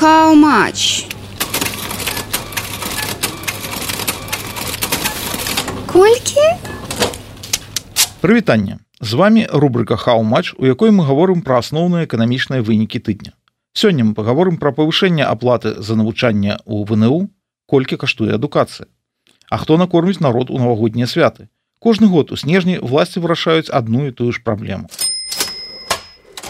How much? Колькі? Прывітанне. З вами рубрика Хау-матч, у якой мы гаворым пра асноўныя эканамічныя вынікі тыдня. Сёння мы пагаворым пра павышэнне аплаты за навучанне ў ВНУ, колькі каштуе адукацыя. А хто накорміць народ у навагоднія святы? Кожны год у снежні власці вырашаюць адну і тую ж праблему.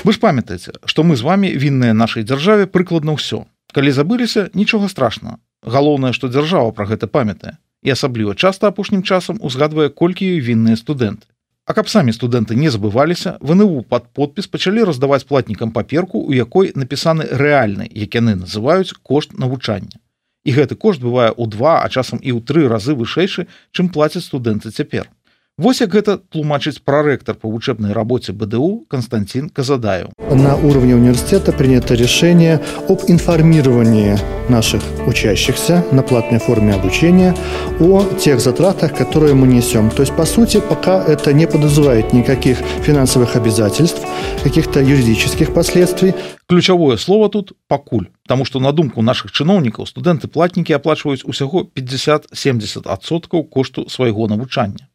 Вы ж памятаеце, што мы з вами вінныя нашай дзяржаве прыкладна ўсё. Калі забыліся, нічога страшного. Галоўнае, што дзяржава пра гэта памятае і асабліва часта апошнім часам узгадвае колькі ёй вінныя студэнты. А каб самі студэнты не забываліся, ВНУ пад подпіс пачалі раздаваць платнікам паперку, у якой напісаны рэальны, як яны называюць кошт навучання. І гэты кошт бывае ў два, а часам і ў тры разы вышэйшы, чым плацяць студэнты цяпер. Вось як гэта тлумачыць прарэктар па вучэбнай рабоце БДУ Константин Казадаю. На уровне университета принято решение об информировании наших учащихся на платной форме обучения о тех затратах, которые мы несем. То есть, по сути, пока это не подразумевает никаких финансовых обязательств, каких-то юридических последствий. Ключавое слово тут пакуль, Таму што на думку нашых чыноўнікаў студэнты платнікі аплачваюць усяго 50-70 адсоткаў кошту свайго навучання.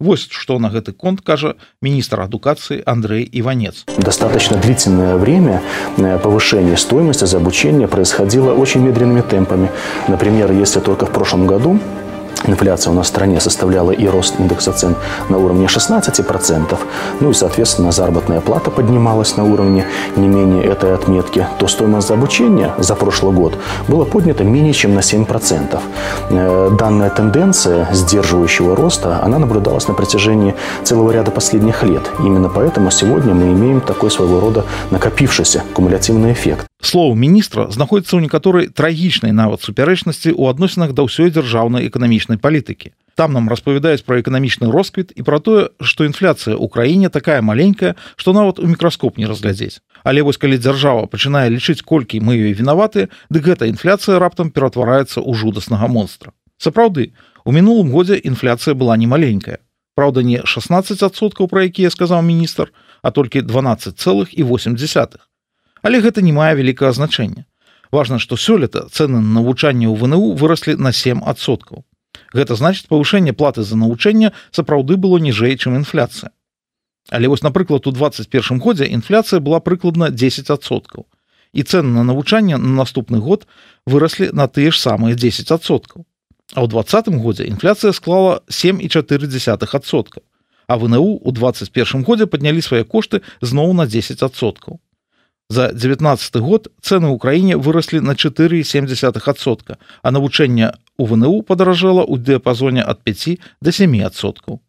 Вось что на гэты конт кажа министр адукации Андрей Иванец. Достаточно длительное время э, повышение стоимости за обучение происходило очень медленными темпами. Например, если только в прошлом году инфляция у нас в стране составляла и рост индекса цен на уровне 16%, ну и, соответственно, заработная плата поднималась на уровне не менее этой отметки, то стоимость за обучение за прошлый год была поднята менее чем на 7%. Э, данная тенденция сдерживающего роста, она наблюдалась на протяжении целого ряда последних лет. Именно поэтому сегодня мы имеем такой своего рода накопившийся кумулятивный эффект. Слово міністра знаходіцца ў некаторай трагічнай нават супярэчнасці ў адносінах да ўсёй дзяржаўнай эканамічнай палітыкі. Там нам распавядаюць пра эканамічны росквіт і пра тое, што інфляцыя ў краіне такая маленькая, што нават у мікраскоп не разглядзець. Але вось калі дзяржава пачынае лічыць колькі мы ёй вінаваты, дык гэта інфляцыя раптам ператвараецца ў жудаснага монстра. Сапраўды, у мінулым годзе інфляцыя была не маленькая. Праўда, не 16соткаў, пра якія сказаў міністр, а толькі 12,8. Але гэта не мае вялікага значэння. Важна, што сёлета цэны на навучанне ў ВНУ выраслі на 7соткаў. Гэта значыць павышэнне платы за навучанне сапраўды было ніжэй, чым інфляцыя. Але вось напрыклад у 21 годзе інфляцыя была прыкладна 10соткаў. І цэны на навучанне на наступны год выраслі на тыя ж самыя 10соткаў. А ў двадцатым годзе інфляцыя склала 7,4сотка. А ВНУ у 21 годзе паднялі свае кошты зноў на 10соткаў. За 19 год цены ў краіне выраслі на 4,7сотка, а навучэнне у ВНУ падаражала ў дыяпазоне ад 5 до 7соткаў.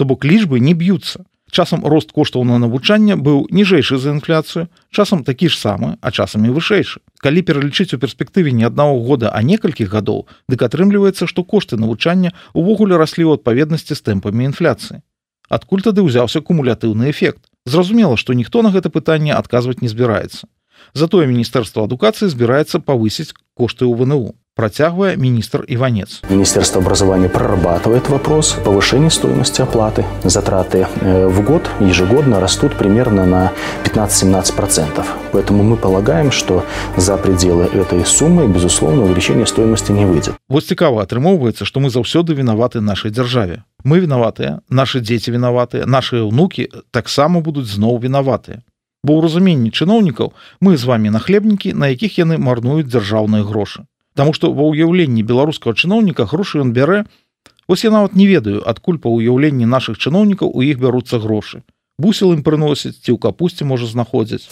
То бок лічбы не б'юцца. Часам рост коштаў на навучанне быў ніжэйшы за інфляцыю, часам такі ж самы, а часам і вышэйшы. Калі пералічыць у перспектыве не аднаго года, а некалькіх гадоў, дык атрымліваецца, што кошты навучання увогуле раслі ў адпаведнасці з тэмпамі інфляцыі. Адкуль тады ўзяўся кумулятыўны эфект. Зразумела, што ніхто на гэта пытанне адказваць не збіраецца. Затое міністэрства адукацыі збіраецца павысіць кошты ў ВНУ. Процягвае министр Иванец. Министерство образования прорабатывает вопрос повышения стоимости оплаты. Затраты э, в год ежегодно растут примерно на 15-17%. Поэтому мы полагаем, что за пределы этой суммы, безусловно, увеличение стоимости не выйдет. Вот цікава атрымоўваецца, што мы заўсёды вінаваты нашай дзяржаве. Мы вінаватыя, нашы дзеці вінаватыя, нашыя ўнукі таксама будуць зноў вінаватыя. Бо ў разуменні чыноўнікаў мы з вами нахлебнікі, на якіх яны марнуюць дзяржаўныя грошы. Таму што ва ўяўленні беларускага чыноўніка грошы ён бярэ ось я нават не ведаю адкуль па ўяўленні нашых чыноўнікаў у іх бяруцца грошы. Бусел ім прыносіць ці ў капусці можа знаходзіць.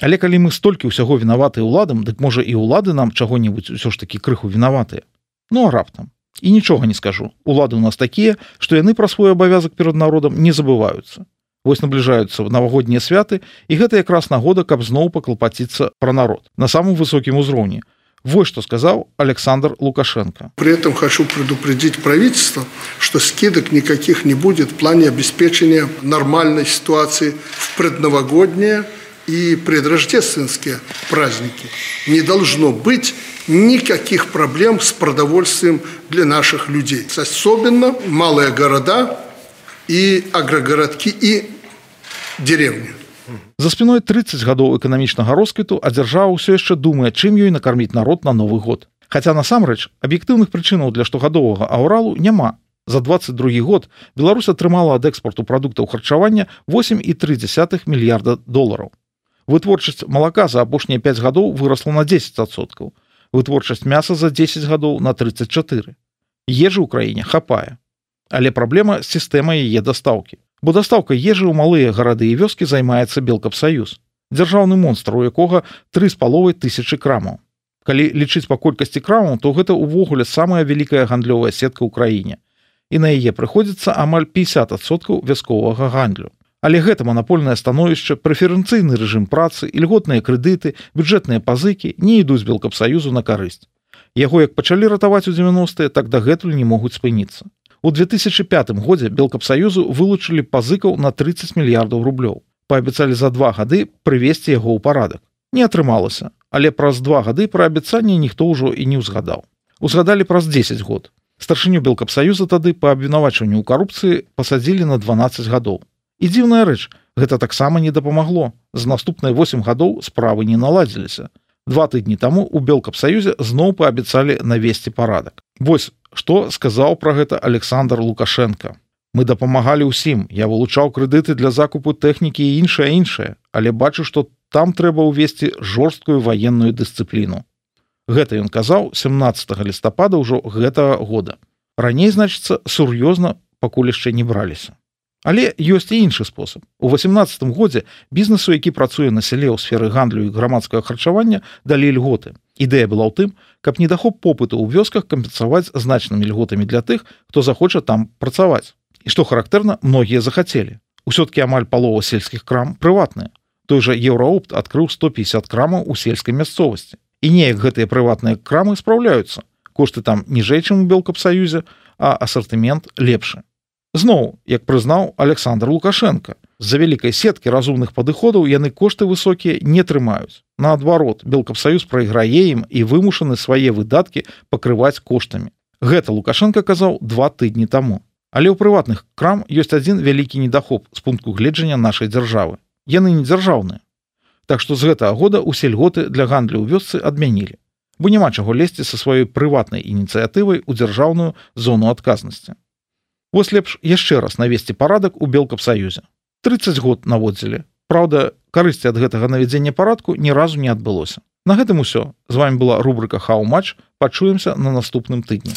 Але калі мы столькі ўсяго вінаватыя ўладам дык можа і ўлады нам чаго-небудзь усё ж такі крыху вінаватыя. Ну а раптам. І нічога не скажу. Улады у нас такія што яны пра свой абавязак перад народам не забываюцца Вось набліжаюцца навагоднія святы і гэта якраз нагода, каб зноў паклапаціцца пра народ на самым высокім узроўні. Вот что сказал Александр Лукашенко. При этом хочу предупредить правительство, что скидок никаких не будет в плане обеспечения нормальной ситуации в предновогодние и предрождественские праздники. Не должно быть никаких проблем с продовольствием для наших людей. Особенно малые города, и агрогородки, и деревни. За спіной 30 гадоў эканамічнага росквіту а дзяржава ўсё яшчэ думае чым ёй накарміць народ на новы год. Хаця насамрэч аб'ектыўных прычынаў для штогадовага аўралу няма. За 22 год Беларусь атрымала ад экспорту прадуктаў харчавання 8,3 мільярда долараў вытворчасць малака за апошнія 5 гадоў выросла на 10соткаў вытворчасць мяса за 10 гадоў на 34 ежы ў краіне хапае але праблема сістэма яе дастаўкі. Бо дастаўка ежы ў малыя гарады і вёскі займаецца белкапсаюз дзяржаўны монстр у якога тры з паловай тысячи крамаў. Калі лічыць па колькасці крамаў то гэта ўвогуле самая вялікая гандлёвая сетка ў краіне. І на яе прыходзіцца амаль 50соткаў вясковага гандлю. Але гэта манапольнае становішча прэферэнцыйны рэжым працы ільготныя крэдыты бюджэтныя пазыкі не ідуць белкапсаюзу на карысць. Яго як пачалі ратаваць у 90е так дагэтуль не могуць спыніцца у 2005 годзе белкапсаюзу вылучылі пазыкаў на 30 мільярдаў рублёў паабяцалі за два гады прывесці яго ў парадак не атрымалася але праз два гады пра абяцанне ніхто ўжо і не ўзгадаў узгадалі праз 10 год старшыню белкапсаюза тады па абвінавачванню ў карупцыі пасадзілі на 12 гадоў І дзіўная рэч, гэта таксама не дапамагло. З наступнай 8 гадоў справы не наладзіліся. Два тыдні таму у белкапсаюзе зноў паабяцалі навесці парадак. Вось што сказаў пра гэта Александр Лукашенко. Мы дапамагалі ўсім. Я вылучаў крэдыты для закупу тэхнікі і іншае іншае, але бачу, што там трэба ўвесці жорсткую ваенную дысцыпліну. Гэта ён казаў 17 лістапада ўжо гэтага года. Раней значыцца сур'ёзна пакуль яшчэ не браліся. Але ёсць і іншы спосаб. У 18 годзе бізнесу, які працуе на сяле ў сферы гандлю і грамадскага харчавання, далі льготы. Ідэя была ў тым, каб недахоп попыту ў вёсках кампенсаваць значнымі льготамі для тых, хто захоча там працаваць. І што характэрна, многія захацелі. Усё-ткі амаль палова сельскіх крам прыватныя. Той жа еўраопт адкрыў 150 крамаў у сельскай мясцовасці. І неяк гэтыя прыватныя крамы спраўляюцца. Кошты там ніжэй, чым у белкапсаюзе, а асартымент лепшы. Зноў, як прызнаў Александр Лукашенко, з-за вялікай сеткі разумных падыходаў яны кошты высокія не трымаюць. Наадварот, Белкапсаюз прайграе ім і вымушаны свае выдаткі пакрываць коштамі. Гэта Лукашенко казаў два тыдні таму. Але ў прыватных крам ёсць адзін вялікі недахоп з пункту гледжання нашай дзяржавы. Яны не дзяржаўныя. Так што з гэтага года ўсе льготы для гандлю ў вёсцы адмянілі. Бо няма чаго лезці са сваёй прыватнай ініцыятывай у дзяржаўную зону адказнасці. Вось лепш яшчэ раз навесці парадак у белкапсаюзе. 30 год наводзілі. Праўда, карысці ад гэтага навядзення парадку ні разу не адбылося. На гэтым усё. З вами была рубрика Хау-матч, пачуемся на наступным тыдні.